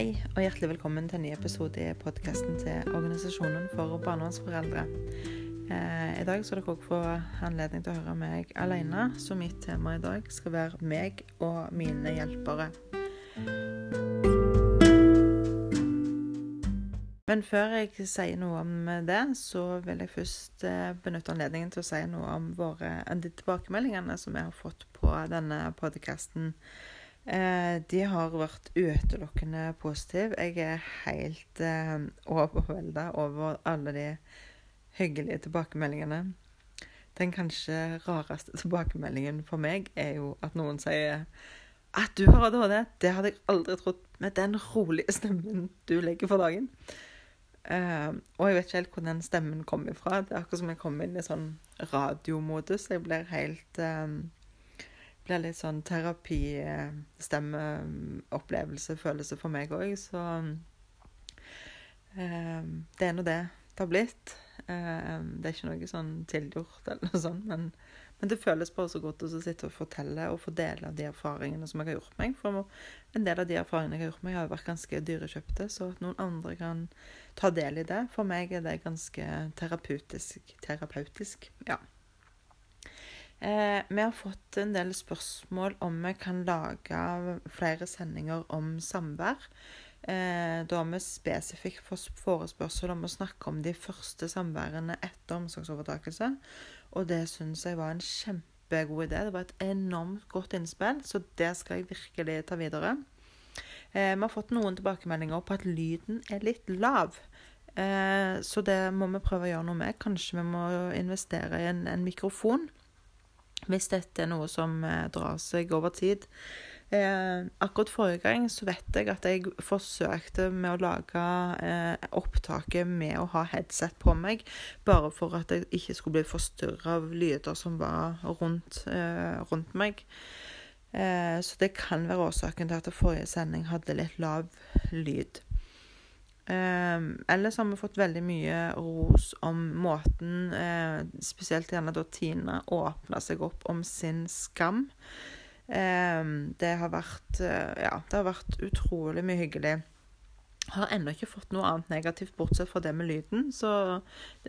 Hei, og hjertelig velkommen til en ny episode i podkasten til Organisasjonen for barnevernsforeldre. Eh, I dag skal dere også få anledning til å høre meg alene, så mitt tema i dag skal være meg og mine hjelpere. Men før jeg sier noe om det, så vil jeg først eh, benytte anledningen til å si noe om våre, de tilbakemeldingene som vi har fått på denne podkasten. Eh, de har vært utelukkende positive. Jeg er helt eh, overvelda over alle de hyggelige tilbakemeldingene. Den kanskje rareste tilbakemeldingen for meg er jo at noen sier at du har ADHD. Det hadde jeg aldri trodd med den rolige stemmen du legger for dagen. Uh, og jeg vet ikke helt hvor den stemmen kom ifra. Det er akkurat som jeg kom inn i sånn radiomodus. Jeg blir helt um, blir litt sånn terapistemmeopplevelse, følelse for meg òg. Så um, det er nå det det har blitt. Um, det er ikke noe sånn tilgjort eller noe sånt, men, men det føles bare så godt å sitte og fortelle og fordele av de erfaringene som jeg har gjort meg. For en del av de erfaringene jeg har gjort meg, har vært ganske dyrekjøpte, så at noen andre kan ta del i det, for meg er det ganske terapeutisk. Terapeutisk, ja. Eh, vi har fått en del spørsmål om vi kan lage flere sendinger om samvær. Eh, da vi spesifikt fått forespørsel om å snakke om de første samværene etter omsorgsovertakelse. Og det syns jeg var en kjempegod idé. Det var et enormt godt innspill, så det skal jeg virkelig ta videre. Eh, vi har fått noen tilbakemeldinger på at lyden er litt lav. Eh, så det må vi prøve å gjøre noe med. Kanskje vi må investere i en, en mikrofon hvis dette er noe som eh, drar seg over tid. Eh, akkurat forrige gang så vet jeg at jeg forsøkte med å lage eh, opptaket med å ha headset på meg, bare for at jeg ikke skulle bli forstyrra av lyder som var rundt, eh, rundt meg. Eh, så det kan være årsaken til at forrige sending hadde litt lav lyd. Eh, ellers har vi fått veldig mye ros om måten eh, spesielt gjerne da Tina åpna seg opp om sin skam. Eh, det har vært eh, Ja, det har vært utrolig mye hyggelig. Har ennå ikke fått noe annet negativt, bortsett fra det med lyden. Så,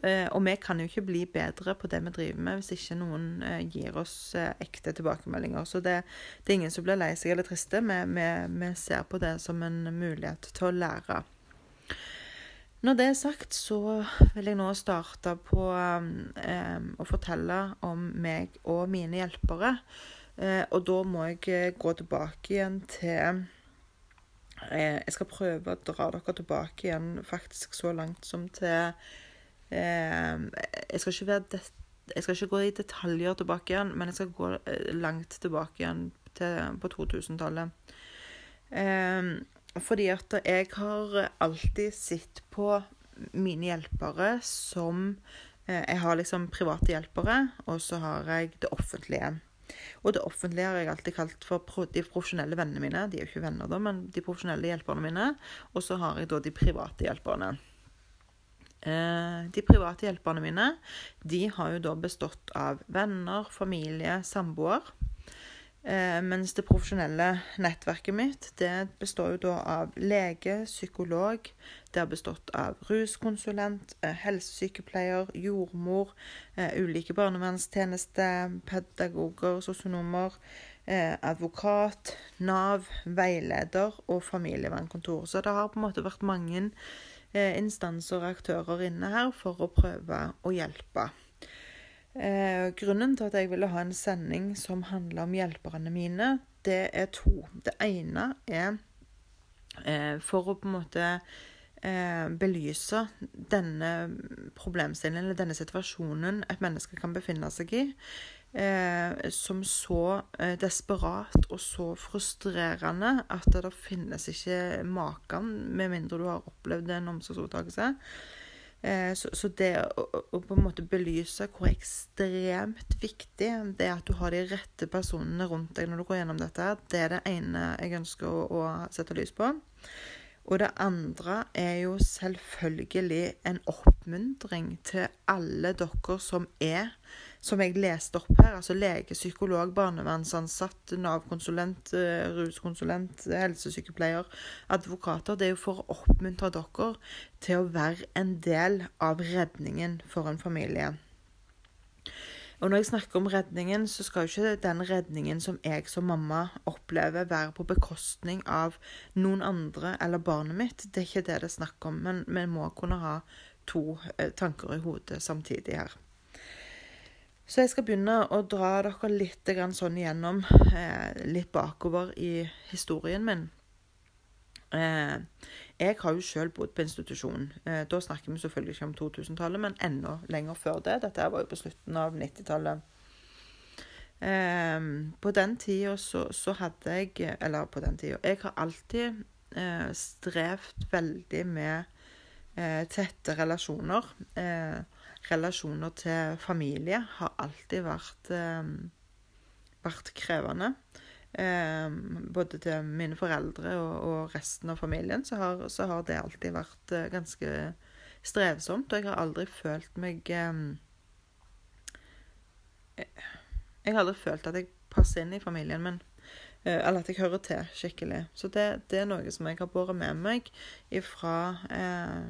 eh, og vi kan jo ikke bli bedre på det vi driver med, hvis ikke noen gir oss ekte tilbakemeldinger. Så det, det, er ingen som blir lei seg eller triste. Vi, vi, vi ser på det som en mulighet til å lære. Når det er sagt, så vil jeg nå starte på eh, å fortelle om meg og mine hjelpere. Eh, og da må jeg eh, gå tilbake igjen til eh, Jeg skal prøve å dra dere tilbake igjen faktisk så langt som til jeg, skal være, jeg skal ikke gå i detaljer tilbake igjen, men jeg skal gå eh, langt tilbake igjen til, på 2000-tallet. Eh, fordi at jeg har alltid sett på mine hjelpere som eh, Jeg har liksom private hjelpere, og så har jeg det offentlige. Og det offentlige har jeg alltid kalt for de profesjonelle vennene mine. De er jo ikke venner, da, men de profesjonelle hjelperne mine. Og så har jeg da de private hjelperne. Eh, de private hjelperne mine de har jo da bestått av venner, familie, samboer. Eh, mens det profesjonelle nettverket mitt det består jo da av lege, psykolog, det har bestått av ruskonsulent, eh, helsesykepleier, jordmor, eh, ulike barnevernstjenester, pedagoger, sosionomer, advokat, Nav, veileder og familievernkontor. Så det har på en måte vært mange instanser og aktører inne her for å prøve å hjelpe. Eh, grunnen til at jeg ville ha en sending som handler om hjelperne mine, det er to. Det ene er eh, for å på en måte eh, belyse denne problemstillingen, eller denne situasjonen et menneske kan befinne seg i, eh, som så eh, desperat og så frustrerende at det finnes ikke maken, med mindre du har opplevd en omsorgsovertakelse. Eh, så, så, det å, å, på en måte belyse hvor ekstremt viktig det er at du har de rette personene rundt deg når du går gjennom dette, det er det ene jeg ønsker å, å sette lys på. Og det andre er jo selvfølgelig en oppmuntring til alle dere som er, som jeg leste opp her, altså lege, psykolog, barnevernsansatt, Nav-konsulent, eh, ruskonsulent, helsesykepleier, advokater. Det er jo for å oppmuntre dere til å være en del av redningen for en familie. Og når jeg snakker om redningen, så skal jo ikke den redningen som jeg som mamma opplever, være på bekostning av noen andre eller barnet mitt. Det er ikke det det er snakk om. Men vi må kunne ha to eh, tanker i hodet samtidig her. Så jeg skal begynne å dra dere litt sånn igjennom, eh, litt bakover i historien min. Eh, jeg har jo sjøl bodd på institusjon. Eh, da snakker vi selvfølgelig ikke om 2000-tallet, men enda lenger før det. Dette var jo på slutten av 90-tallet. Eh, på den tida så, så, hadde jeg Eller på den tida Jeg har alltid eh, strevd veldig med eh, tette relasjoner. Eh, relasjoner til familie har alltid vært, vært krevende. Eh, både til mine foreldre og, og resten av familien, så har, så har, det alltid vært eh, ganske strevsomt. Og jeg har aldri følt meg eh, Jeg har aldri følt at jeg passer inn i familien min. Eh, eller at jeg hører til skikkelig. Så det, det, er noe som jeg har båret med meg fra eh,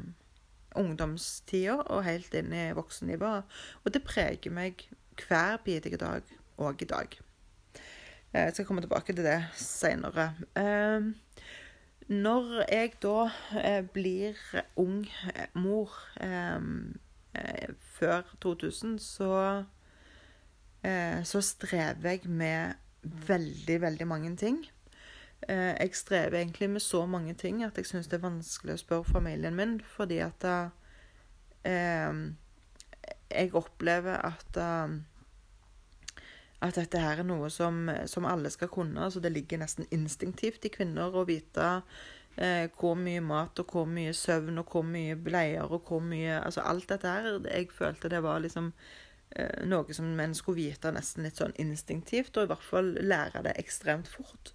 ungdomstida og helt inn i voksenlivet. Og det preger meg hver bidige dag og i dag. Eh, jeg skal komme tilbake til det seinere. Ehm, når jeg da eh, blir ung eh, mor før 2000, så så strever jeg med veldig, veldig mange ting. Jeg strever egentlig med så mange ting at jeg syns det er vanskelig å spørre familien min, fordi at eh, jeg opplever at at dette her er noe som, som, alle skal kunne. altså Det ligger nesten instinktivt i kvinner å vite eh, hvor mye mat og hvor mye søvn og hvor mye bleier og hvor mye altså Alt dette her. Jeg følte det var liksom eh, noe som en skulle vite nesten litt sånn instinktivt, og i hvert fall lære det ekstremt fort.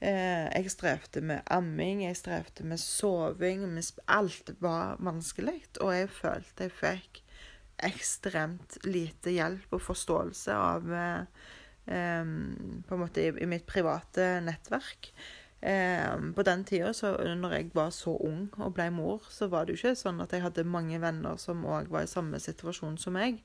Eh, jeg strevde med amming, jeg strevde med soving. Alt var vanskelig. Og jeg følte jeg fikk ekstremt lite hjelp og forståelse av eh, På en måte i, i mitt private nettverk. Eh, på den tida, når jeg var så ung og ble mor, så var det jo ikke sånn at jeg hadde mange venner som òg var i samme situasjon som meg.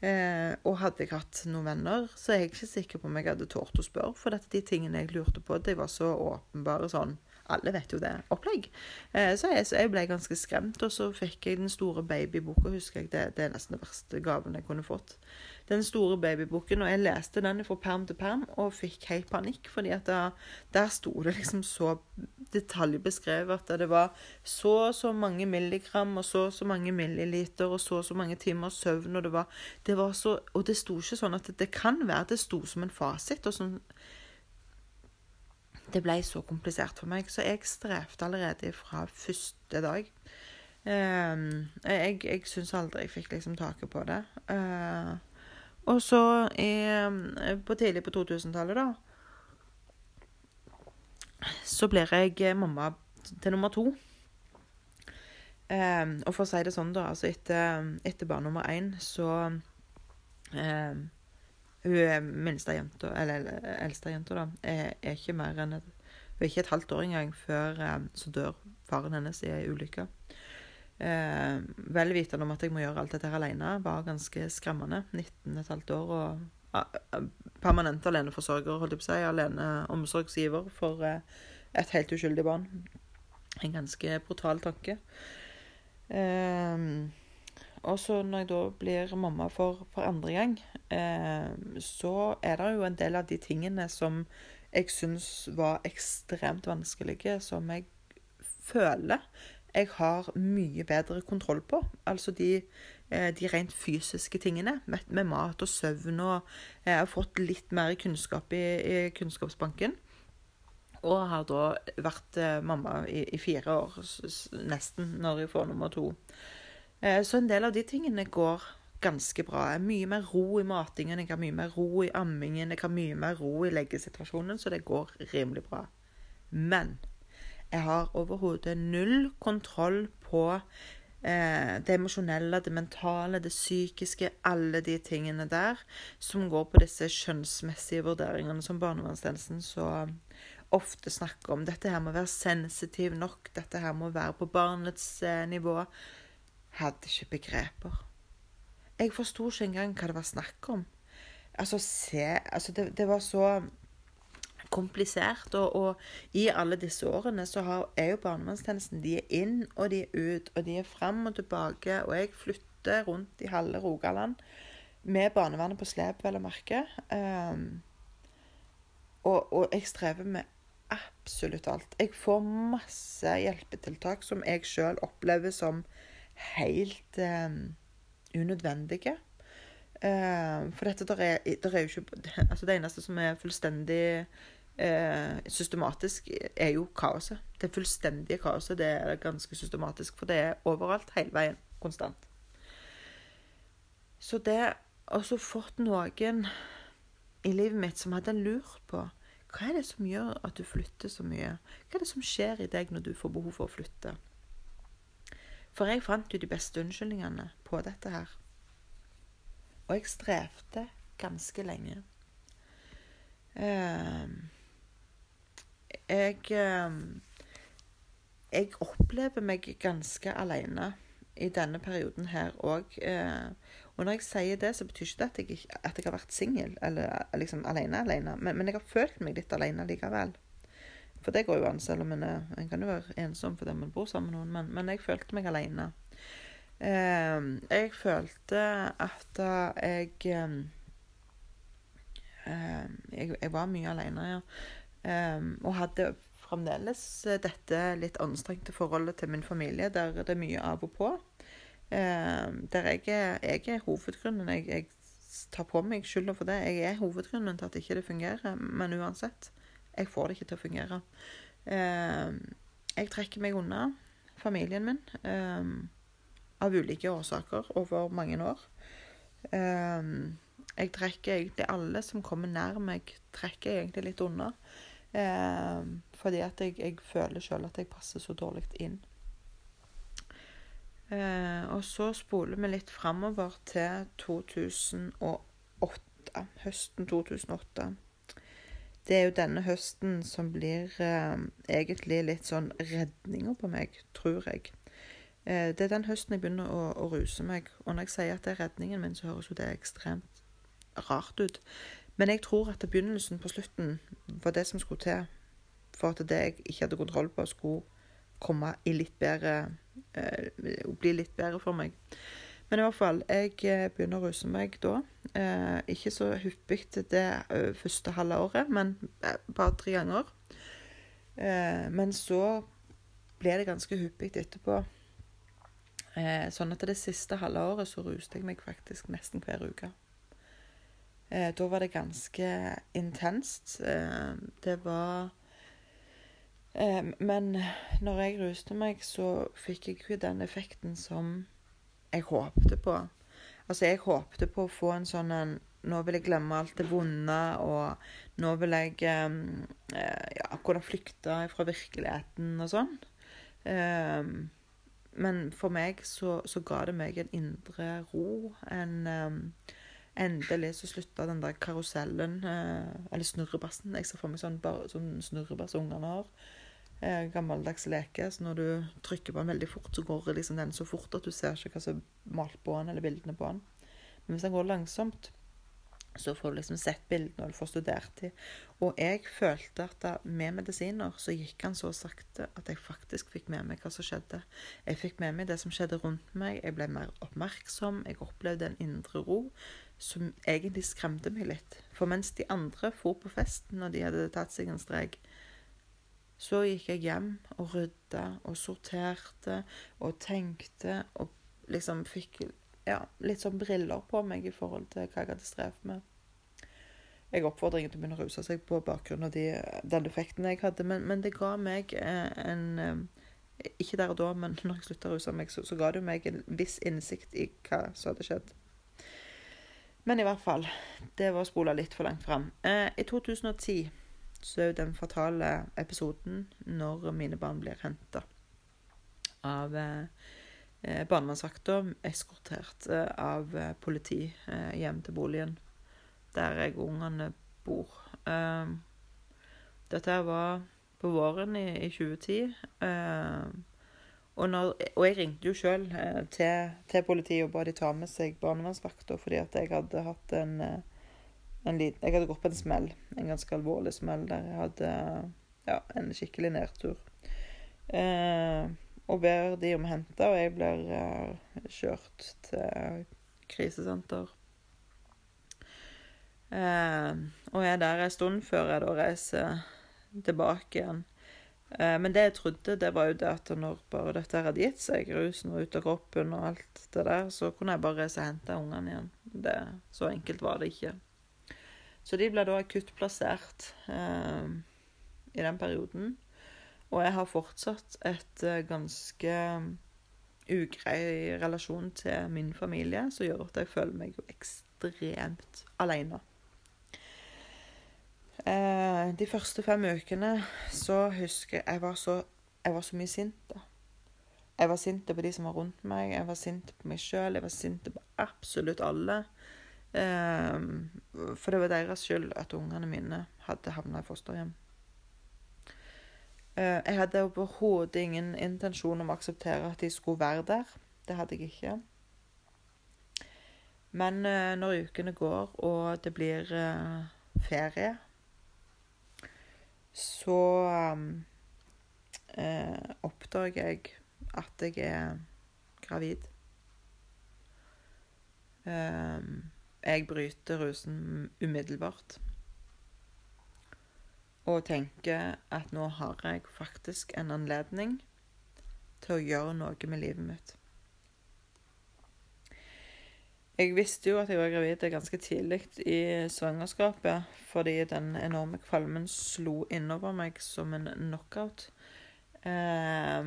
Eh, og hadde jeg hatt noen venner, så er jeg ikke sikker på om jeg hadde tort å spørre. For dette, de tingene jeg lurte på, de var så åpenbare sånn alle vet jo det. Opplegg. Eh, så, jeg, så, jeg, ble ganske skremt. Og så fikk jeg den store babyboka, husker jeg. Det, det er nesten den verste gaven jeg kunne fått. Den store babyboken. Og jeg leste den fra perm til perm og fikk helt panikk. fordi at der sto det liksom så detaljbeskrevet at det var så og så mange milligram og så og så mange milliliter og så og så mange timer søvn. Og det var, det var så Og det sto ikke sånn at det, det kan være det sto som en fasit. og sånn det ble så komplisert for meg, så jeg strevde allerede fra første dag. Uh, jeg jeg syns aldri jeg fikk liksom taket på det. Uh, og så i, på tidlig på 2000-tallet, da Så blir jeg mamma til nummer to. Uh, og for å si det sånn, da, altså etter, etter barn nummer én, så hun minste jenta, eller eldste jenta, da, er, er, ikke mer enn et Hun er ikke et halvt år engang før eh, så dør faren hennes i ei ulykke. Eh, vel vitende om at jeg må gjøre alt dette her alene, var ganske skremmende. 19,5 år og permanent aleneforsørger, holdt jeg på å si. Aleneomsorgsgiver for uh, et helt uskyldig barn. En ganske brutal tanke. Uh, og så når jeg da blir mamma for, for andre gang, eh, så er det jo en del av de tingene som jeg syns var ekstremt vanskelige, som jeg føler jeg har mye bedre kontroll på. Altså de, eh, de rent fysiske tingene, med, med, mat og søvn og Jeg har fått litt mer kunnskap i, i Kunnskapsbanken. Og har da vært eh, mamma i, i fire år, nesten, når jeg får nummer to. Eh, så en del av de tingene går ganske bra. Jeg har mye mer ro i matingen, jeg har mye mer ro i ammingen, jeg har mye mer ro i leggesituasjonen, så det går rimelig bra. Men Jeg har overhodet null kontroll på eh, det emosjonelle, det mentale, det psykiske, alle de tingene der som går på disse skjønnsmessige vurderingene som barnevernstjenesten så ofte snakker om. Dette her må være sensitiv nok, dette her må være på barnets eh, nivå. Hadde ikke begreper. Jeg forsto ikke engang hva det var snakk om. Altså, se Altså, det, det var så komplisert. Og, og, i alle disse årene så har, er jo barnevernstjenesten De er inn, og de er ut, og de er fram og tilbake. Og jeg flytter rundt i halve Rogaland med barnevernet på slep, vel å merke. Um, og, og, jeg strever med absolutt alt. Jeg får masse hjelpetiltak som jeg sjøl opplever som helt eh, unødvendige. Eh, for dette der er, der er, jo ikke altså Det eneste som er fullstendig eh, systematisk, er jo kaoset. Det fullstendige kaoset det er ganske systematisk, for det er overalt, hele veien, konstant. Så det også fått noen i livet mitt som hadde lurt på hva er det som gjør at du flytter så mye? Hva er det som skjer i deg når du får behov for å flytte? For jeg fant jo de beste unnskyldningene på dette her. Og jeg strevde ganske lenge. Uh, jeg uh, Jeg opplever meg ganske alene i denne perioden her òg. Uh, og når jeg sier det, så betyr ikke det at jeg, at jeg har vært singel eller liksom alene alene. Men, men, jeg har følt meg litt alene likevel. For det går jo an, selv om en, en kan jo være ensom fordi man bor sammen med noen. Men, men jeg følte meg alene. Eh, jeg følte at jeg, eh, jeg Jeg var mye alene, ja. Eh, og hadde fremdeles dette litt anstrengte forholdet til min familie, der det er mye av og på. der jeg, jeg er hovedgrunnen. Jeg, jeg tar på meg skylda for det. Jeg er hovedgrunnen til at ikke det fungerer. Men uansett. Jeg får det ikke til å fungere. Eh, jeg trekker meg unna familien min eh, av ulike årsaker over mange år. Eh, jeg trekker egentlig alle som kommer nær meg, trekker egentlig litt unna. Fordi at jeg, jeg føler sjøl at jeg passer så dårlig inn. Og så spoler vi litt framover til 2008. Høsten 2008 det er jo denne høsten som blir eh, egentlig litt sånn redninger på meg, tror jeg. Eh, det er den høsten jeg begynner å, å, ruse meg. Og når jeg sier at det er redningen min, så høres jo det ekstremt rart ut. Men jeg tror at begynnelsen på slutten var det som skulle til for at det jeg ikke hadde kontroll på, skulle komme i litt bedre eh, Bli litt bedre for meg. Men i hvert fall, jeg eh, begynner å ruse meg da. Eh, ikke så hyppig til det eh, første halve året, men et par-tre ganger. Eh, men så ble det ganske hyppig etterpå. Eh, sånn at det siste halve året så ruste jeg meg faktisk nesten hver uke. Eh, da var det ganske intenst. det var Men når jeg ruste meg, så fikk jeg ikke den effekten som jeg håpte på. Altså, jeg håpte på å få en sånn en Nå vil jeg glemme alt det vonde, og nå vil jeg um, ja, kunne flykte fra virkeligheten og sånn. Um, men for meg så, så, ga det meg en indre ro. En um, Endelig så slutta den der karusellen, uh, eller snurrebassen Jeg ser for meg sånn, sånn snurrebass ungene har gammeldags leke. Så når du trykker på den veldig fort, så går liksom den så fort at du ser ikke hva som er malt på den, eller bildene på den. Men hvis den går langsomt, så får du liksom sett bildene, og du får studert dem. Og jeg følte at da, med medisiner så gikk han så sakte at jeg faktisk fikk med meg hva som skjedde. Jeg fikk med meg det som skjedde rundt meg. Jeg ble mer oppmerksom. Jeg opplevde en indre ro som egentlig skremte meg litt. For mens de andre for på fest når de hadde tatt seg en strek, så gikk jeg hjem og rydda og sorterte og tenkte og liksom fikk ja, litt sånn briller på meg i forhold til hva jeg hadde strevd med. Jeg oppfordrer ingen til å begynne å ruse seg på bakgrunn av de, den effekten jeg hadde, men, men det ga meg eh, en eh, Ikke der og da, men når jeg slutta å ruse meg, så, så, ga det meg en viss innsikt i hva som hadde skjedd. Men i hvert fall. Det var å spole litt for langt fram. Eh, I 2010 så er jo den fatale episoden når mine barn blir henta av eh, eh barnevernsvakta, eskortert eh, av eh, politi eh, hjem til boligen der jeg og ungene bor. Eh, dette var på våren i, i 2010. Og, når, og, jeg ringte jo sjøl eh, til, til, politiet og ba de ta med seg barnevernsvakta fordi at jeg hadde hatt en, Jeg hadde gått på en smell, en ganske alvorlig smell, der jeg hadde ja, en skikkelig nedtur. Eh, og ber de om å hente, og jeg blir eh, kjørt til krisesenter. Eh, og jeg er der en stund før jeg da reiser tilbake igjen. Uh, men det jeg trodde, det var jo det at når bare dette hadde gitt seg, rusen var ute av kroppen og alt det der, så kunne jeg bare reise og hente ungene igjen. Det, så enkelt var det ikke. Så de ble da akuttplassert i den perioden. Og jeg har fortsatt et eh, ganske ugrei relasjon til min familie, som gjør at jeg føler meg jo ekstremt alene. Eh, de første fem ukene så husker jeg jeg var så, jeg var så mye sint. da. Jeg var sint på de som var rundt meg, jeg var sint på meg sjøl, jeg var sint på absolutt alle. Eh, for det var deres skyld at ungene mine hadde havna i fosterhjem. Eh, jeg hadde overhodet ingen intensjon om å akseptere at de skulle være der. Det hadde jeg ikke. Men eh, når ukene går, og det blir eh, ferie, så eh, oppdager jeg at jeg er gravid. Eh, jeg bryter rusen umiddelbart og tenker at nå har jeg faktisk en anledning til å gjøre noe med livet mitt. Jeg visste jo at jeg var gravid ganske tidlig i svangerskapet, fordi den enorme kvalmen slo innover meg som en knockout. Eh,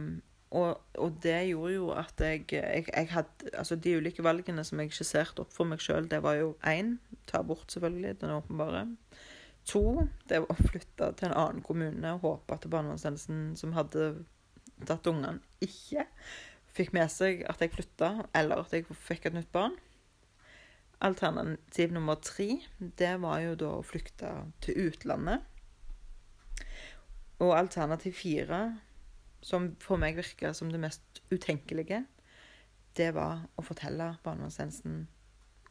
og, og, det gjorde jo at jeg, jeg, jeg, hadde Altså, de ulike valgene som jeg skisserte opp for meg sjøl, det var jo én ta bort, selvfølgelig, den åpenbare. To, det var å flytte til en annen kommune og håpe at barnevernstjenesten som hadde tatt ungene, ikke fikk med seg at jeg flytta, eller at jeg fikk et nytt barn. Alternativ nummer tre, det var jo da å flykte til utlandet. Og alternativ fire, som for meg virka som det mest utenkelige, det var å fortelle barnevernstjenesten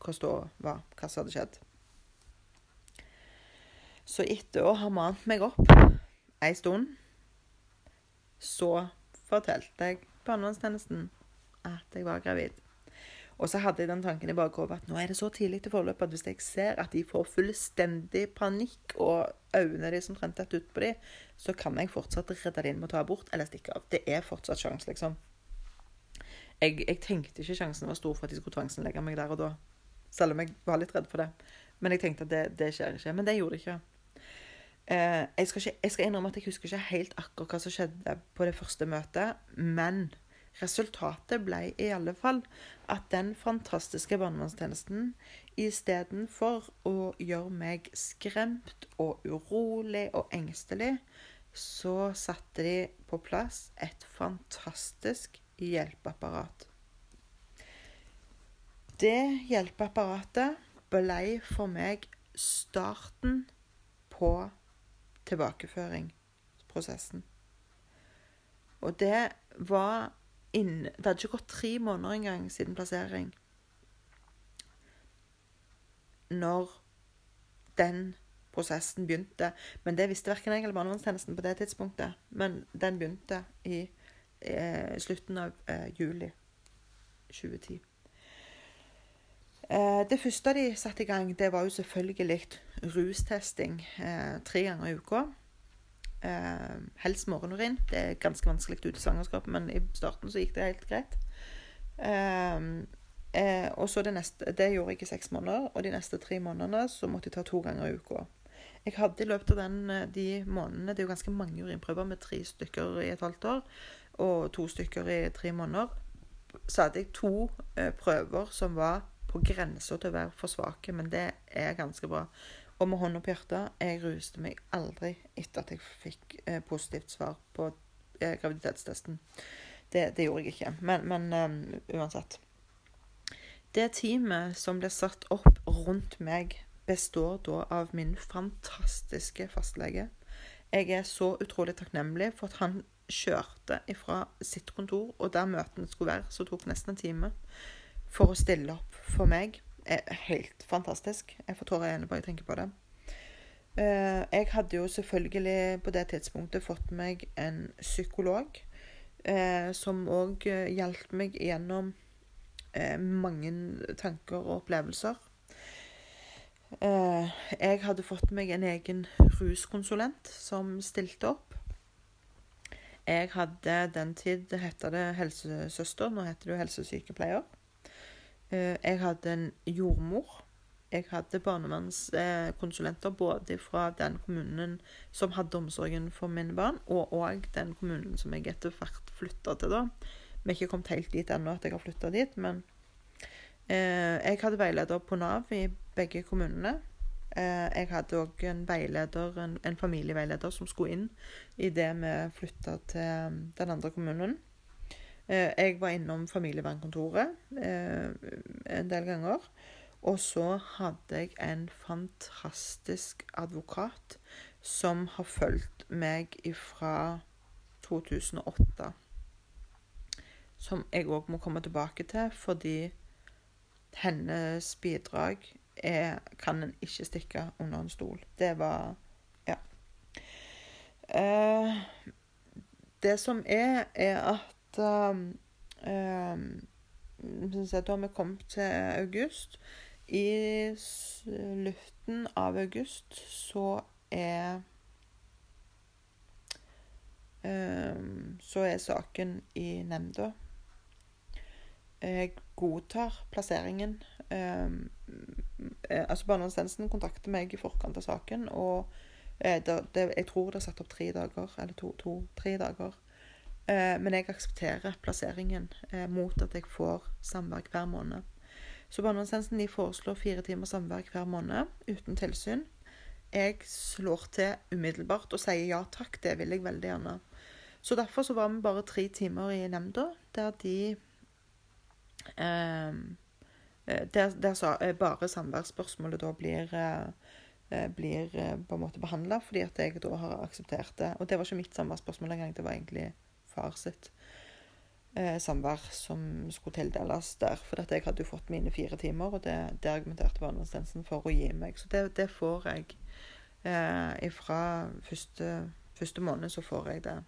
hva ståa var, hva som hadde skjedd. Så etter å ha mant meg opp ei stund, så fortalte jeg barnevernstjenesten at jeg var gravid. Og så hadde jeg den tanken i bakhodet at nå er det så tidlig til forløpet at hvis jeg ser at de får fullstendig panikk, og øynene de omtrent detter ut på dem, så kan jeg fortsatt redde det inn med å ta abort eller stikke av. Det er fortsatt sjanse, liksom. Jeg, jeg, tenkte ikke sjansen var stor for at de skulle tvangsinnlegge meg der og da. Selv om jeg var litt redd for det. Men jeg tenkte at det, det skjer ikke. Men det gjorde det ikke. Eh, jeg, skal ikke, jeg skal innrømme at jeg husker ikke helt akkurat hva som skjedde på det første møtet, men resultatet ble i alle fall at den fantastiske barnevernstjenesten istedenfor å gjøre meg skremt og urolig og engstelig, så satte de på plass et fantastisk hjelpeapparat. Det hjelpeapparatet ble for meg starten på tilbakeføringsprosessen. Og det var inn, Det hadde ikke gått tre måneder engang siden plassering når den prosessen begynte. Men det visste verken jeg eller barnevernstjenesten på det tidspunktet. Men den begynte i eh, slutten av eh, juli 2010. Eh, det første de satte i gang, det var jo selvfølgelig rustesting eh, tre ganger i uka. Eh, helst morgenurin. Det er ganske vanskelig ut i svangerskapet, men i starten så gikk det helt greit. og så det neste Det gjorde jeg i seks måneder, og de neste tre månedene så måtte jeg ta to ganger i uka. Jeg hadde i løpet av den, de månedene Det er jo ganske mange urinprøver med tre stykker i et halvt år, og to stykker i tre måneder. Så hadde jeg to prøver som var på grensa til å være for svake, men det er ganske bra. Og med hånda på hjertet, jeg ruste meg aldri etter at jeg fikk eh, positivt svar på eh, graviditetstesten. Det, det, gjorde jeg ikke. Men, men um, uansett. Det teamet som ble satt opp rundt meg, består da av min fantastiske fastlege. Jeg er så utrolig takknemlig for at han kjørte fra sitt kontor, og der møtene skulle være, så tok nesten en time, for å stille opp for meg. Er helt fantastisk. Jeg får tårer i øynene bare jeg tenker på det. Eh, jeg hadde jo selvfølgelig på det tidspunktet fått meg en psykolog, eh, som òg hjalp meg gjennom eh, mange tanker og opplevelser. Jeg hadde fått meg en egen ruskonsulent som stilte opp. Jeg hadde den tid det heter det helsesøster, nå heter det jo helsesykepleier. Jeg hadde en jordmor jeg hadde barnevernskonsulenter både fra den kommunen som hadde omsorgen for mine barn, og òg den kommunen som jeg etter hvert flytta til, da. Vi er ikke kommet helt dit ennå at jeg har flytta dit, men eh, jeg hadde veileder på Nav i begge kommunene. Eh, jeg hadde òg en veileder, en, en, familieveileder som skulle inn i det vi flytta til den andre kommunen. Eh, jeg var innom familievernkontoret eh, en del ganger. Og så hadde jeg en fantastisk advokat som har fulgt meg fra 2008. Som jeg òg må komme tilbake til, fordi hennes bidrag er, kan en ikke stikke under en stol. Det var Ja. Eh, det som er, er at um, um, Da har vi kommet til august. I luften av august så er um, Så er saken i nemnda. Jeg godtar plasseringen. Um, altså Barnevernstjenesten kontakter meg i forkant av saken, og eh, det, det, jeg tror det er satt opp tre dager, eller to-tre to, dager. Eh, men jeg aksepterer plasseringen eh, mot at jeg får samvær hver måned. Så barnevernstjenesten foreslår fire timer samvær hver måned uten tilsyn. Jeg slår til umiddelbart og sier ja takk, det vil jeg veldig gjerne. Så derfor så var vi bare tre timer i nemnda, der de ehm, eh, Der, der så, eh, bare samværsspørsmålet da blir, eh, eh blir eh, på en måte behandla, fordi at jeg da har akseptert det. Og det var ikke mitt samværsspørsmål engang, det var egentlig far sitt eh, samvær som skulle tildeles der. For at jeg hadde jo fått mine fire timer, og det, det argumenterte barnevernstjenesten for å gi meg. Så det, det får jeg. Eh, fra første, første måned så får jeg det.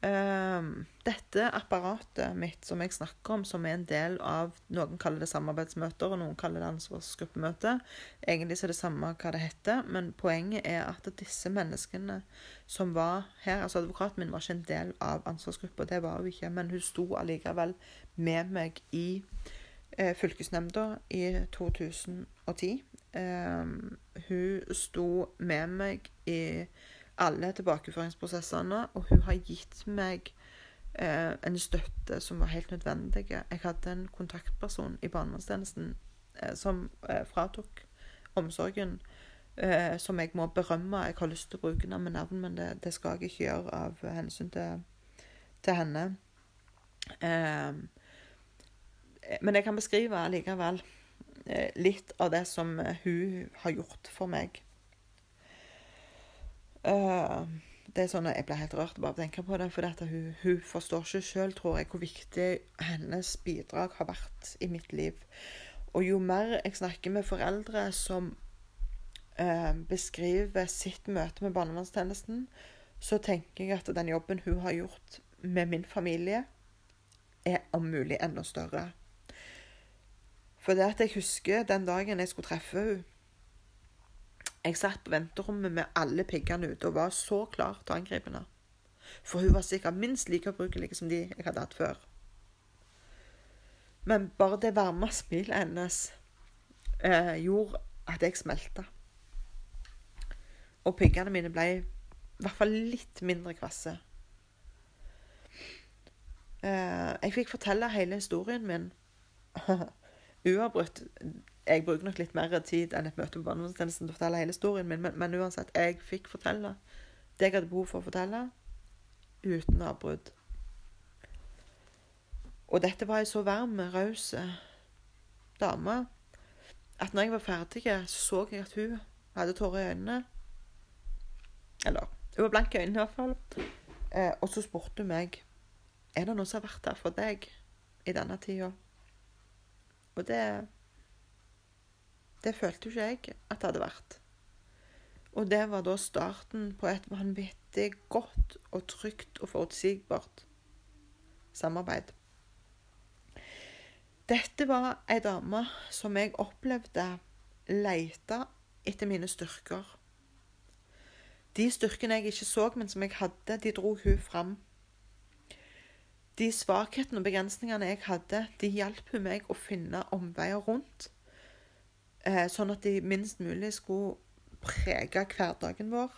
Ehm, dette apparatet mitt som jeg snakker om, som er en del av Noen kaller det samarbeidsmøter, og noen kaller det ansvarsgruppemøte. Egentlig så er det samme hva det heter, men poenget er at disse menneskene som var her Altså advokaten min var ikke en del av ansvarsgruppa, det var hun ikke, men hun sto allikevel med meg i eh, fylkesnemnda i 2010. Eh, hun sto med meg i alle tilbakeføringsprosessene, og hun har gitt meg eh, en støtte som var helt nødvendig. Jeg hadde en kontaktperson i barnevernstjenesten eh, som eh, fratok omsorgen, eh, som jeg må berømme. Jeg har lyst til å bruke henne med navn, men det, det, skal jeg ikke gjøre av hensyn til, til henne. Eh, men jeg kan beskrive likevel eh, litt av det som hun har gjort for meg. Uh, det er sånn at Jeg blir helt rørt bare av å tenke på det. For hun, hun, forstår ikke sjøl, tror jeg, hvor viktig hennes bidrag har vært i mitt liv. Og jo mer jeg snakker med foreldre som uh, beskriver sitt møte med barnevernstjenesten, så tenker jeg at den jobben hun har gjort med min familie, er om mulig enda større. For det at jeg husker den dagen jeg skulle treffe henne jeg satt på venterommet med alle piggene ute og var så klar til å angripe henne. For hun var sikkert minst like ubrukelig som de jeg hadde hatt før. Men bare det varme smilet hennes eh, gjorde at jeg smelta. Og piggene mine ble i hvert fall litt mindre kvasse. Eh, jeg fikk fortelle hele historien min uavbrutt jeg bruker nok litt mer tid enn et møte på barnevernstjenesten til å fortelle hele historien min, men, men uansett, jeg fikk fortelle det jeg hadde behov for å fortelle, uten avbrudd. Og dette var ei så varm, raus dame at når jeg var ferdig, så jeg at hun hadde tårer i øynene. Eller hun var blank i øynene, i hvert fall. Eh, og så spurte hun meg er det noe som har vært der for deg i denne tida. Og det Det følte jo ikke jeg at det hadde vært. Og det var da starten på et vanvittig godt og trygt og forutsigbart samarbeid. Dette var ei dame som jeg opplevde leita etter mine styrker. De styrkene jeg ikke så, men som jeg hadde, de dro hun fram. De svakhetene og begrensningene jeg hadde, de hjalp hun meg å finne omveier rundt, sånn at de minst mulig skulle prege hverdagen vår.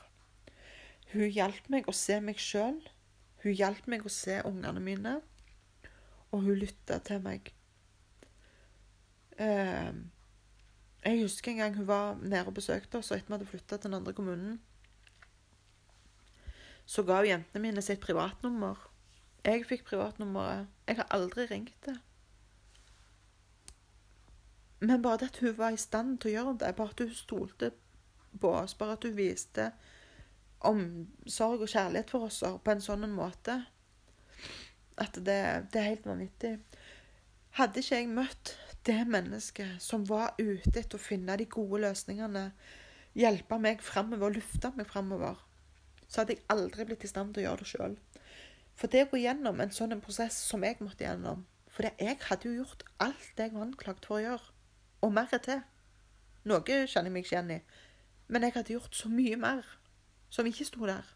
Hun hjalp meg å se meg sjøl. Hun hjalp meg å se ungene mine. Og hun lytta til meg. Eh, jeg husker en gang hun var nede og besøkte oss, og etter vi hadde flytta til den andre kommunen, så ga hun jentene mine sitt privatnummer. Jeg fikk privatnummeret. Jeg har aldri ringt det. Men bare det at hun var i stand til å gjøre det, bare at hun stolte på oss, bare at hun viste omsorg og kjærlighet for oss på en sånn måte at det, det er helt vanvittig. Hadde ikke jeg møtt det mennesket som var ute etter å finne de gode løsningene, hjelpe meg framover lufte meg framover, så hadde jeg aldri blitt i stand til å gjøre det sjøl. For det å gå gjennom en sånn prosess som jeg måtte gjennom For jeg hadde jo gjort alt det jeg var anklagd for å gjøre, og mer til. Noe kjenner jeg meg ikke igjen i. Men jeg hadde gjort så mye mer som ikke sto der.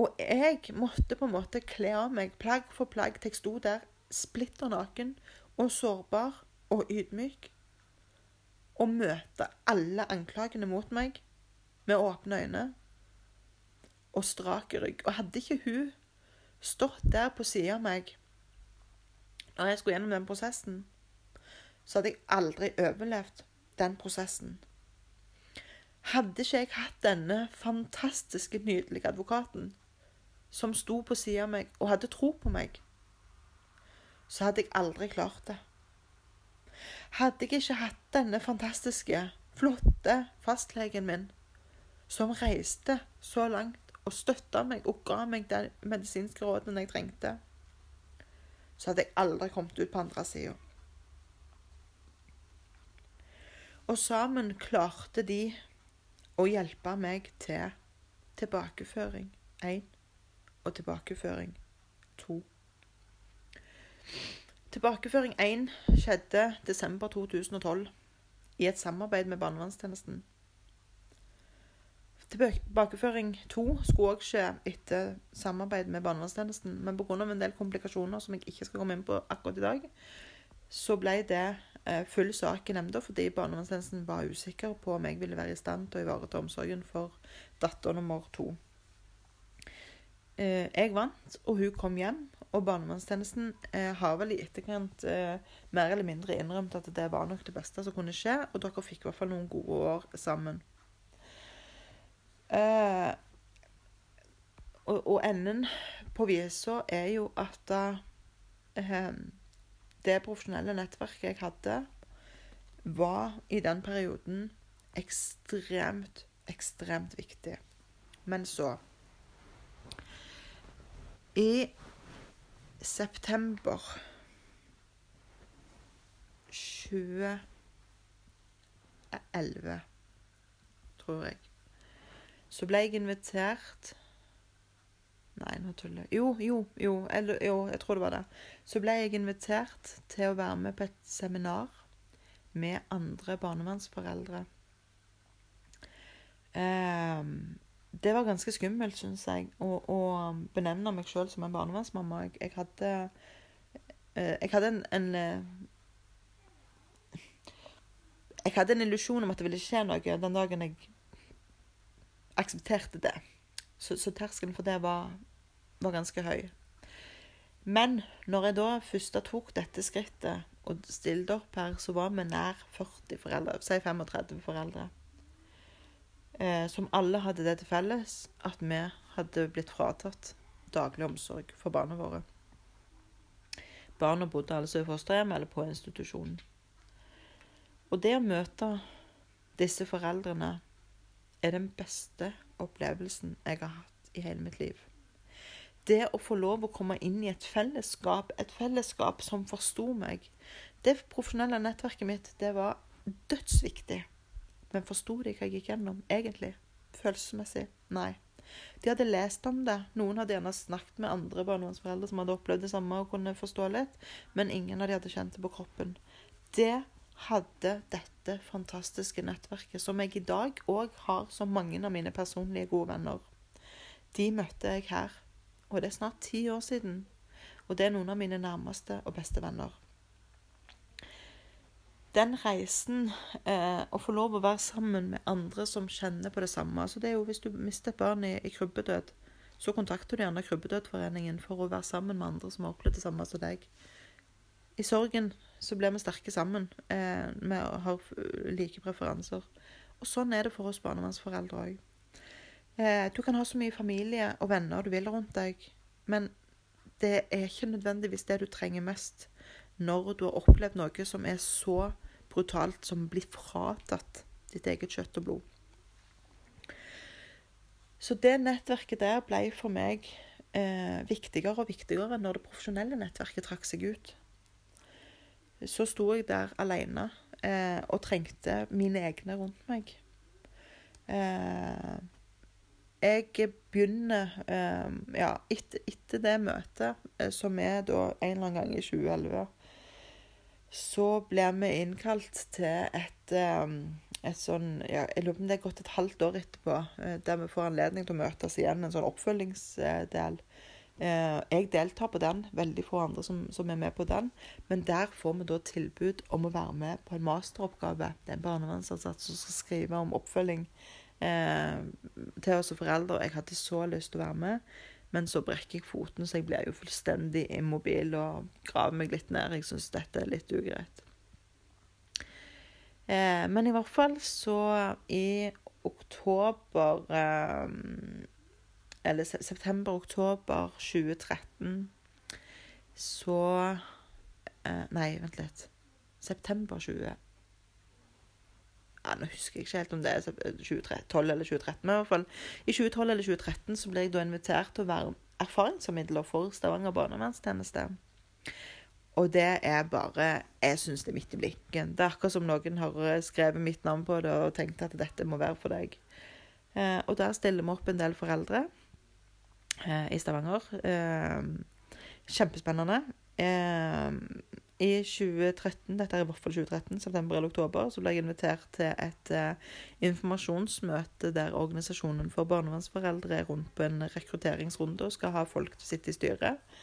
Og jeg måtte på en måte kle av meg plagg for plagg til jeg sto der splitter naken og sårbar og ydmyk. Og møte alle anklagene mot meg med åpne øyne og strak rygg. Og hadde ikke hun stått der på sida av meg når jeg skulle gjennom den prosessen, så hadde jeg aldri overlevd den prosessen. Hadde ikke jeg hatt denne fantastiske, nydelige advokaten som sto på sida av meg og hadde tro på meg, så hadde jeg aldri klart det. Hadde jeg ikke hatt denne fantastiske, flotte fastlegen min, som reiste så langt og støtta meg og ga meg de medisinske rådene jeg trengte, så hadde jeg aldri kommet ut på andre sida. Og sammen klarte de å hjelpe meg til tilbakeføring én og tilbakeføring to. Tilbakeføring én skjedde desember 2012 i et samarbeid med barnevernstjenesten. Tilbakeføring to skulle òg skje etter samarbeid med barnevernstjenesten, men pga. en del komplikasjoner som jeg ikke skal komme inn på akkurat i dag, så ble det full sak i nemnda fordi barnevernstjenesten var usikker på om jeg ville være i stand til å ivareta omsorgen for datter nummer to. Eh, jeg vant, og hun kom hjem. Og barnevernstjenesten eh, har vel i etterkant mer eller mindre innrømt at det var nok det beste som kunne skje, og dere fikk i hvert fall noen gode år sammen. Eh, og, enden på visa er jo at eh, det profesjonelle nettverket jeg hadde, var i den perioden ekstremt, ekstremt viktig. Men så I september 2011, tror jeg så ble jeg invitert Nei, nå tuller jeg. Jo, jo, jo, eller, jo, jeg tror det var det. Så ble jeg invitert til å være med på et seminar med andre barnevernsforeldre. Eh, det var ganske skummelt, syns jeg, å, å benevne meg sjøl som en barnevernsmamma. Jeg, jeg hadde eh, Jeg hadde en, en eh, Jeg hadde en illusjon om at det ville skje noe den dagen jeg aksepterte det. Så, så terskelen for det var, var, ganske høy. Men når jeg da først tok dette skrittet og stilte opp her, så var vi nær 40 foreldre, si 35 foreldre. Eh, som alle hadde det til felles at vi hadde blitt fratatt daglig omsorg for barna våre. Barna bodde altså i fosterhjem eller på institusjonen. Og det å møte disse foreldrene er den beste opplevelsen jeg har hatt i hele mitt liv. Det å få lov å komme inn i et fellesskap, et fellesskap som forsto meg Det profesjonelle nettverket mitt, det var dødsviktig. Men forsto de hva jeg gikk gjennom, egentlig? Følelsesmessig? Nei. De hadde lest om det. Noen hadde gjerne snakket med andre barnevernsforeldre som hadde opplevd det samme og kunne forstå litt, men ingen av de hadde kjent det på kroppen. Det hadde dette fantastiske nettverket, som jeg i dag òg har som mange av mine personlige gode venner. De møtte jeg her og det er snart ti år siden. Og det er noen av mine nærmeste og beste venner. Den reisen, eh, å få lov å være sammen med andre som kjenner på det samme altså det er jo Hvis du mister et barn i, i krybbedød, så kontakter du gjerne Krybbedødforeningen for å være sammen med andre som har opplevd det samme som deg. I sorgen så blir vi sterke sammen. Eh, vi har like preferanser. Og sånn er det for oss barnevernsforeldre òg. Eh, du kan ha så mye familie og venner du vil rundt deg, men det er ikke nødvendigvis det du trenger mest når du har opplevd noe som er så brutalt som blir fratatt ditt eget kjøtt og blod. Så det nettverket der ble for meg eh, viktigere og viktigere når det profesjonelle nettverket trakk seg ut. Så sto jeg der alene eh, og trengte mine egne rundt meg. Eh, jeg begynner eh, Ja, etter, etter, det møtet, eh, som er da en eller annen gang i 2011, så blir vi innkalt til et, eh, et sånn ja, Jeg lurer på om det er gått et halvt år etterpå, der vi får anledning til å møtes igjen, en sånn oppfølgingsdel. Jeg deltar på den, veldig få andre som, som, er med på den. Men der får vi da tilbud om å være med på en masteroppgave. Det er en barnevernsansatt som skal skrive om oppfølging eh, til oss foreldre. Jeg hadde så lyst til å være med, men så brekker jeg foten, så jeg blir jo fullstendig immobil og graver meg litt ned. Jeg syns dette er litt ugreit. Eh, men i hvert fall så i oktober eh, Eller september-oktober 2013 så eh, Nei, vent litt. September 2013 ja, Nå husker jeg ikke helt om det er 2012 eller 2013, men i hvert fall i 2012 eller 2013 så ble jeg da invitert til å være erfaringsformidler for Stavanger barnevernstjeneste. Og det er bare Jeg syns det er midt i blikken. Det er akkurat som noen har skrevet mitt navn på det og tenkt at dette må være for deg. Eh, og der stiller vi opp en del foreldre eh, i Stavanger. Eh, kjempespennende. Eh, i 2013, dette er i hvert fall 2013, september eller oktober, så ble jeg invitert til et uh, informasjonsmøte der Organisasjonen for barnevernsforeldre er rundt på en rekrutteringsrunde og skal ha folk til å sitte i styret.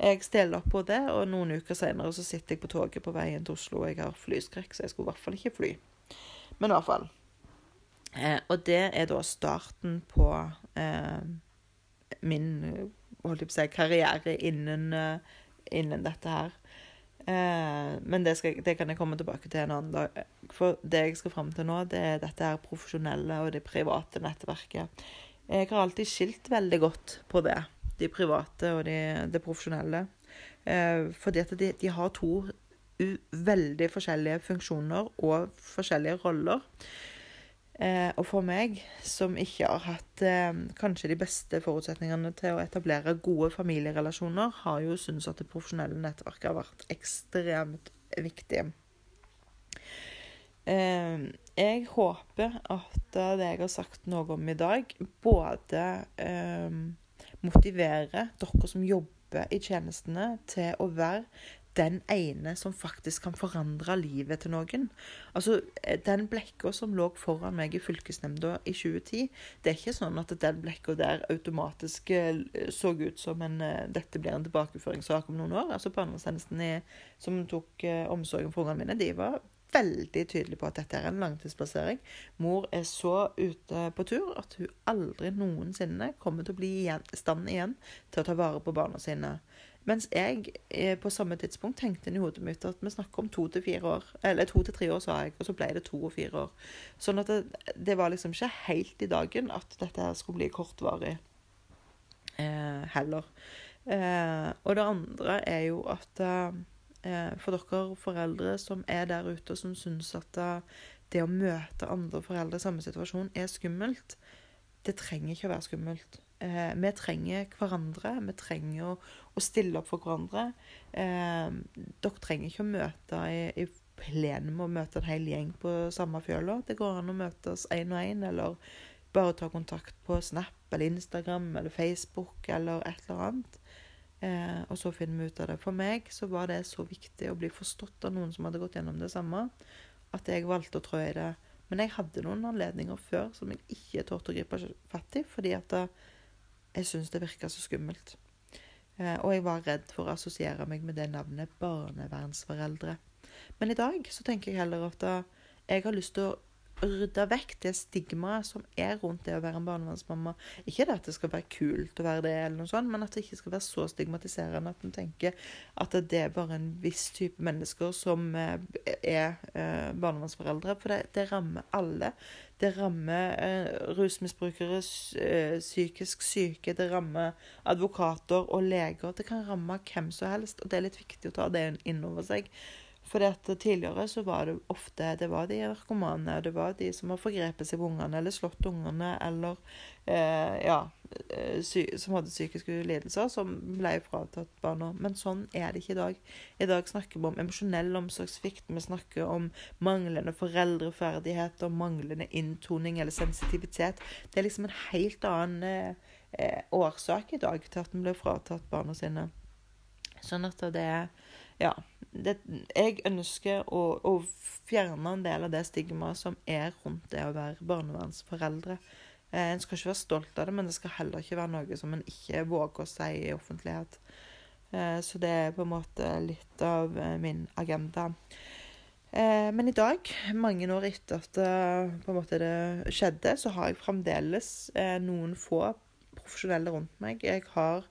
Jeg stiller opp på det, og noen uker senere så sitter jeg på toget på veien til Oslo. og Jeg har flyskrekk, så jeg skulle i hvert fall ikke fly. Men i hvert fall. Eh, og det er da starten på eh, min holdt jeg på å si, karriere innen, uh, innen dette her. Eh, men det, skal, det, kan jeg komme tilbake til en annen dag. For det jeg skal fram til nå, det er dette her profesjonelle og det private nettverket. Jeg har alltid skilt veldig godt på det. De private og de, det profesjonelle. Eh, fordi at de, de har to veldig forskjellige funksjoner og forskjellige roller. Eh, og for meg, som ikke har hatt eh, kanskje de beste forutsetningene til å etablere gode familierelasjoner, har jo syntes at det profesjonelle nettverket har vært ekstremt viktig. Eh, jeg håper at det jeg har sagt noe om i dag, både eh, motiverer dere som jobber i tjenestene, til å være den ene som faktisk kan forandre livet til noen. Altså, eh, Den blekka som lå foran meg i fylkesnemnda i 2010, det er ikke sånn at den blekka der automatisk eh, så ut som en eh, dette blir en tilbakeføringssak om noen år. Altså Barnevernstjenesten som tok omsorgen for ungene mine, de var veldig tydelige på at dette er en langtidsplassering. Mor er så ute på tur at hun aldri noensinne kommer til å bli i stand igjen til å ta vare på barna sine. Mens jeg eh, på samme tidspunkt tenkte i hodet mitt at vi snakker om to til fire år. Eller to til tre år, sa jeg, og så ble det to og fire år. Sånn at det, det var liksom ikke helt i dagen at dette her skulle bli kortvarig eh, heller. Eh, og det andre er jo at eh, for dere foreldre som er der ute og som syns at eh, det å møte andre foreldre i samme situasjon er skummelt, det trenger ikke å være skummelt. Eh, vi trenger hverandre. Vi trenger å, å stille opp for hverandre. Eh, dere trenger ikke å møte i, i plenum og møte en hel gjeng på samme fjøla. Det går an å møtes én og én, eller bare ta kontakt på Snap eller Instagram eller Facebook eller et eller annet. Eh, og så finner vi ut av det. For meg så var det så viktig å bli forstått av noen som hadde gått gjennom det samme, at jeg valgte å trå i det. Men jeg hadde noen anledninger før som jeg ikke torde å gripe fatt i, fordi at jeg syntes det virka så skummelt. Eh, og jeg var redd for å assosiere meg med det navnet barnevernsforeldre. Men i dag så tenker jeg heller at jeg har lyst til å rydde vekk det stigmaet som er rundt det å være en barnevernsmamma. Ikke det at det skal være kult å være det, eller noe sånt, men at det ikke skal være så stigmatiserende at en tenker at det er bare en viss type mennesker som eh, er eh, barnevernsforeldre. For det, det rammer alle. Det rammer eh, rusmisbrukere, psykisk syke, det rammer advokater og leger. Det kan ramme hvem som helst, og det er litt viktig å ta det inn over seg. For tidligere så var det ofte det var de narkomane, det var de som har forgrepet seg på ungene eller slått ungene, eller eh, ja, eh, som hadde psykiske lidelser, som ble fratatt barna. Men sånn er det ikke i dag. I dag snakker vi om emosjonell omsorgssvikt, vi snakker om manglende foreldreferdighet og manglende inntoning eller sensitivitet. Det er liksom en helt annen eh, eh årsak i dag til at vi blir fratatt barna sine. Sånn at det er Ja. Det, jeg ønsker å, å, fjerne en del av det stigmaet som er rundt det å være barnevernsforeldre. Eh, en skal ikke være stolt av det, men det skal heller ikke være noe som en ikke våger å si i offentlighet. Eh, så det er på en måte litt av eh, min agenda. Eh, men i dag, mange år etter at eh, måte det skjedde, så har jeg fremdeles eh, noen få profesjonelle rundt meg. Jeg har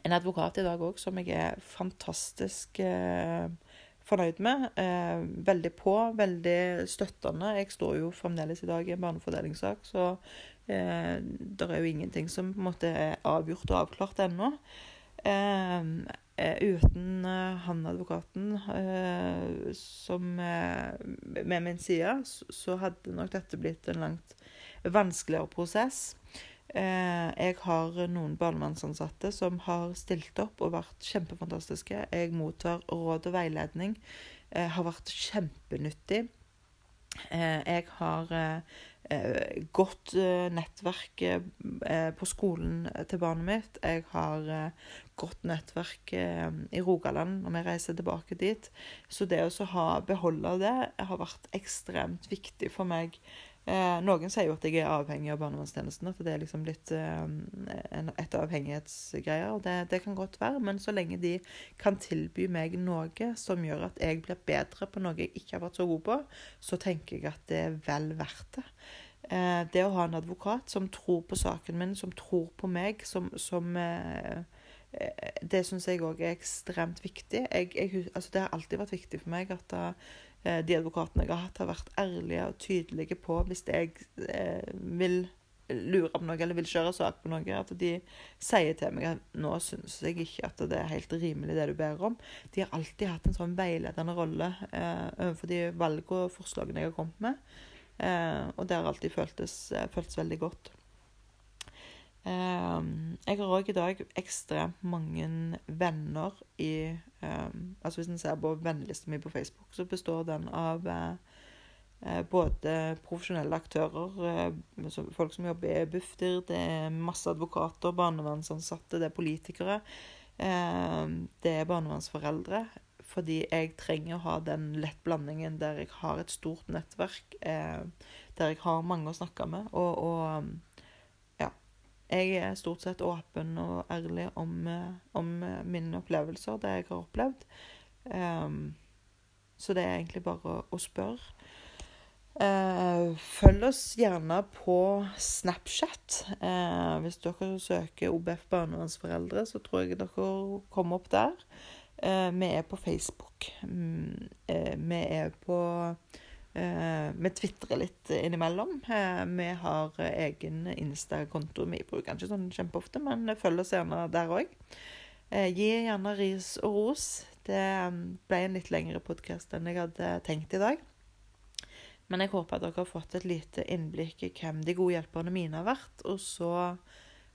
en advokat i dag òg som jeg er fantastisk eh, fornøyd med. Eh, veldig på, veldig støttende. Jeg står jo fremdeles i dag i en barnefordelingssak, så eh, det er jo ingenting som på en måte er avgjort og avklart ennå. Eh, eh, uten eh, han advokaten som med min side, så hadde nok dette blitt en langt vanskeligere prosess. Eh, jeg har noen barnevernsansatte som har stilt opp og vært kjempefantastiske. Jeg mottar råd og veiledning. Jeg har vært kjempenyttig. Eh, jeg har godt nettverk på skolen til barnet mitt. Jeg har godt nettverk i Rogaland når vi reiser tilbake dit. Så det å beholde det har vært ekstremt viktig for meg Eh, noen sier jo at jeg er avhengig av barnevernstjenesten. At det er liksom litt eh, et avhengighetsgreier. Og det, det, kan godt være, men så lenge de kan tilby meg noe som gjør at jeg blir bedre på noe jeg ikke har vært så god på, så tenker jeg at det er vel verdt det. Eh, det å ha en advokat som tror på saken min, som tror på meg, som, som eh, eh Det syns jeg òg er ekstremt viktig. Jeg, jeg, altså det har alltid vært viktig for meg at da, Eh, de advokatene jeg har hatt, har vært ærlige og tydelige på hvis jeg eh, vil lure på noe eller vil kjøre sak på noe, at de sier til meg at nå syns jeg ikke at det er helt rimelig det du ber om. De har alltid hatt en sånn veiledende rolle eh, overfor de valg og forslagene jeg har kommet med. Eh, og det har alltid føltes, eh, føltes veldig godt. Um, jeg har òg i dag ekstremt mange venner i um, Altså Hvis en ser på vennelista mi på Facebook, så består den av uh, både profesjonelle aktører, uh, folk som jobber i Bufdir, det er masse advokater, barnevernsansatte, det er politikere. Uh, det er barnevernsforeldre. Fordi jeg trenger å ha den lett blandingen der jeg har et stort nettverk, der jeg har mange å snakke med. og, og jeg er stort sett åpen og ærlig om, eh, om eh, mine opplevelser, det jeg har opplevd. Um, så det er egentlig bare å, spørre. Uh, følg oss gjerne på Snapchat. Uh, hvis dere søker OBF barnevernsforeldre, så tror jeg dere kommer opp der. Uh, vi er på Facebook. Mm, vi er på Vi tvitrer litt innimellom. Eh, vi har egen Insta-konto. Vi bruker den ikke sånn kjempeofte, men følg oss gjerne der òg. gi gjerne ris og ros. Det ble en litt lengre podkast enn jeg hadde tenkt i dag. Men jeg håper at dere har fått et lite innblikk i hvem de gode hjelperne mine har vært. Og så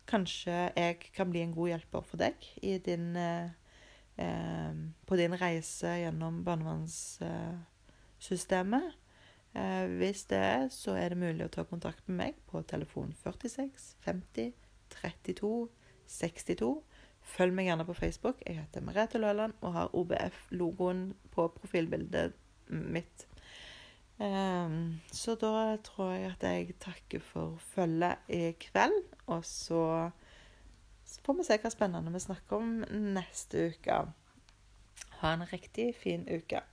kanskje jeg kan bli en god hjelper for deg din, eh, eh, på din reise gjennom barnevernssystemet. Eh, hvis det er, så er det mulig å ta kontakt med meg på telefon 46 50 32 62. Følg meg gjerne på Facebook. Jeg heter Merete Løland og har OBF-logoen på profilbildet mitt. Um, så da tror jeg at jeg takker for følget i kveld. Og så får vi se hva spennende vi snakker om neste uke. Ha en riktig fin uke.